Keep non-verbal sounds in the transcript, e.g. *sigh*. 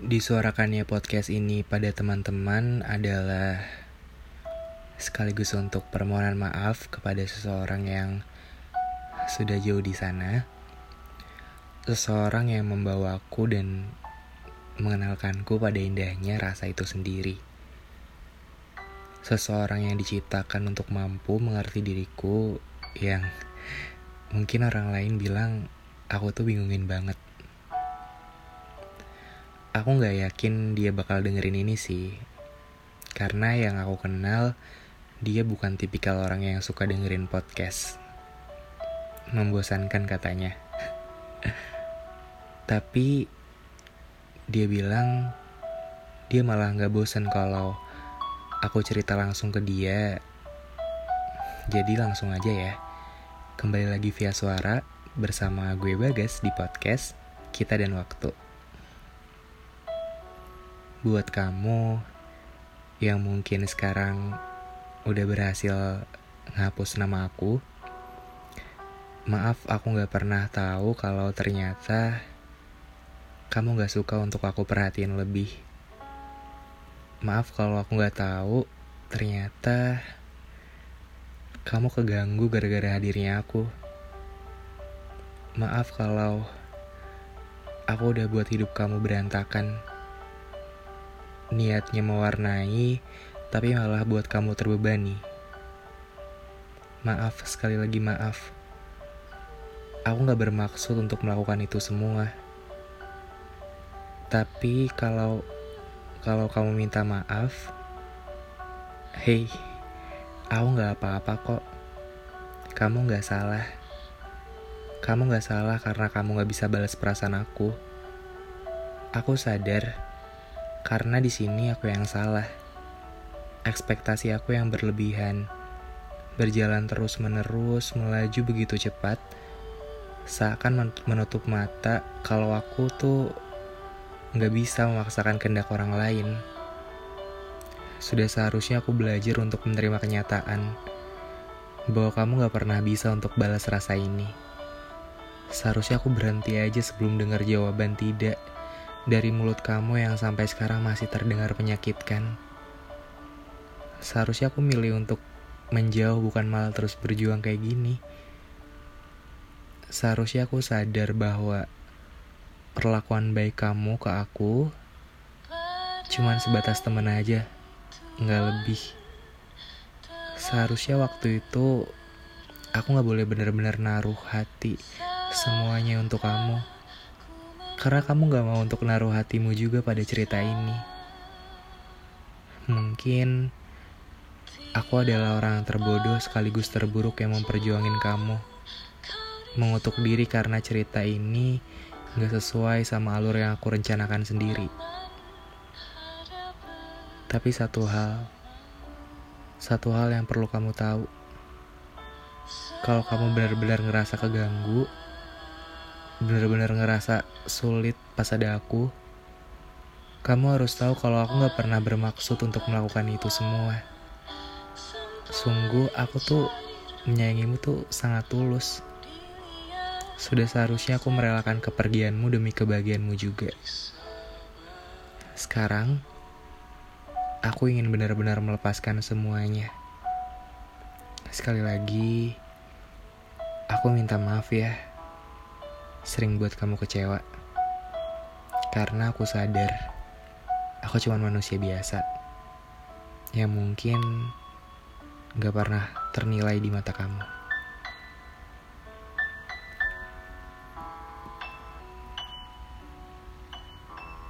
Disuarakannya podcast ini pada teman-teman adalah sekaligus untuk permohonan maaf kepada seseorang yang sudah jauh di sana. Seseorang yang membawaku dan mengenalkanku pada indahnya rasa itu sendiri. Seseorang yang diciptakan untuk mampu mengerti diriku yang mungkin orang lain bilang aku tuh bingungin banget aku nggak yakin dia bakal dengerin ini sih. Karena yang aku kenal, dia bukan tipikal orang yang suka dengerin podcast. Membosankan katanya. *laughs* Tapi dia bilang dia malah nggak bosan kalau aku cerita langsung ke dia. Jadi langsung aja ya. Kembali lagi via suara bersama gue Bagas di podcast Kita dan Waktu buat kamu yang mungkin sekarang udah berhasil ngapus nama aku. Maaf aku gak pernah tahu kalau ternyata kamu gak suka untuk aku perhatiin lebih. Maaf kalau aku gak tahu ternyata kamu keganggu gara-gara hadirnya aku. Maaf kalau aku udah buat hidup kamu berantakan niatnya mewarnai, tapi malah buat kamu terbebani. Maaf, sekali lagi maaf. Aku gak bermaksud untuk melakukan itu semua. Tapi kalau kalau kamu minta maaf, hey, aku gak apa-apa kok. Kamu gak salah. Kamu gak salah karena kamu gak bisa balas perasaan aku. Aku sadar karena di sini aku yang salah. Ekspektasi aku yang berlebihan. Berjalan terus-menerus, melaju begitu cepat. Seakan menutup mata kalau aku tuh nggak bisa memaksakan kehendak orang lain. Sudah seharusnya aku belajar untuk menerima kenyataan bahwa kamu gak pernah bisa untuk balas rasa ini. Seharusnya aku berhenti aja sebelum dengar jawaban tidak dari mulut kamu yang sampai sekarang masih terdengar menyakitkan. Seharusnya aku milih untuk menjauh bukan malah terus berjuang kayak gini. Seharusnya aku sadar bahwa perlakuan baik kamu ke aku cuman sebatas temen aja, nggak lebih. Seharusnya waktu itu aku nggak boleh benar-benar naruh hati semuanya untuk kamu. Karena kamu gak mau untuk naruh hatimu juga pada cerita ini. Mungkin aku adalah orang terbodoh sekaligus terburuk yang memperjuangin kamu. Mengutuk diri karena cerita ini gak sesuai sama alur yang aku rencanakan sendiri. Tapi satu hal, satu hal yang perlu kamu tahu. Kalau kamu benar-benar ngerasa keganggu, bener-bener ngerasa sulit pas ada aku, kamu harus tahu kalau aku gak pernah bermaksud untuk melakukan itu semua. Sungguh aku tuh menyayangimu tuh sangat tulus. Sudah seharusnya aku merelakan kepergianmu demi kebahagiaanmu juga. Sekarang, aku ingin benar-benar melepaskan semuanya. Sekali lagi, aku minta maaf ya sering buat kamu kecewa. Karena aku sadar, aku cuma manusia biasa. Yang mungkin gak pernah ternilai di mata kamu.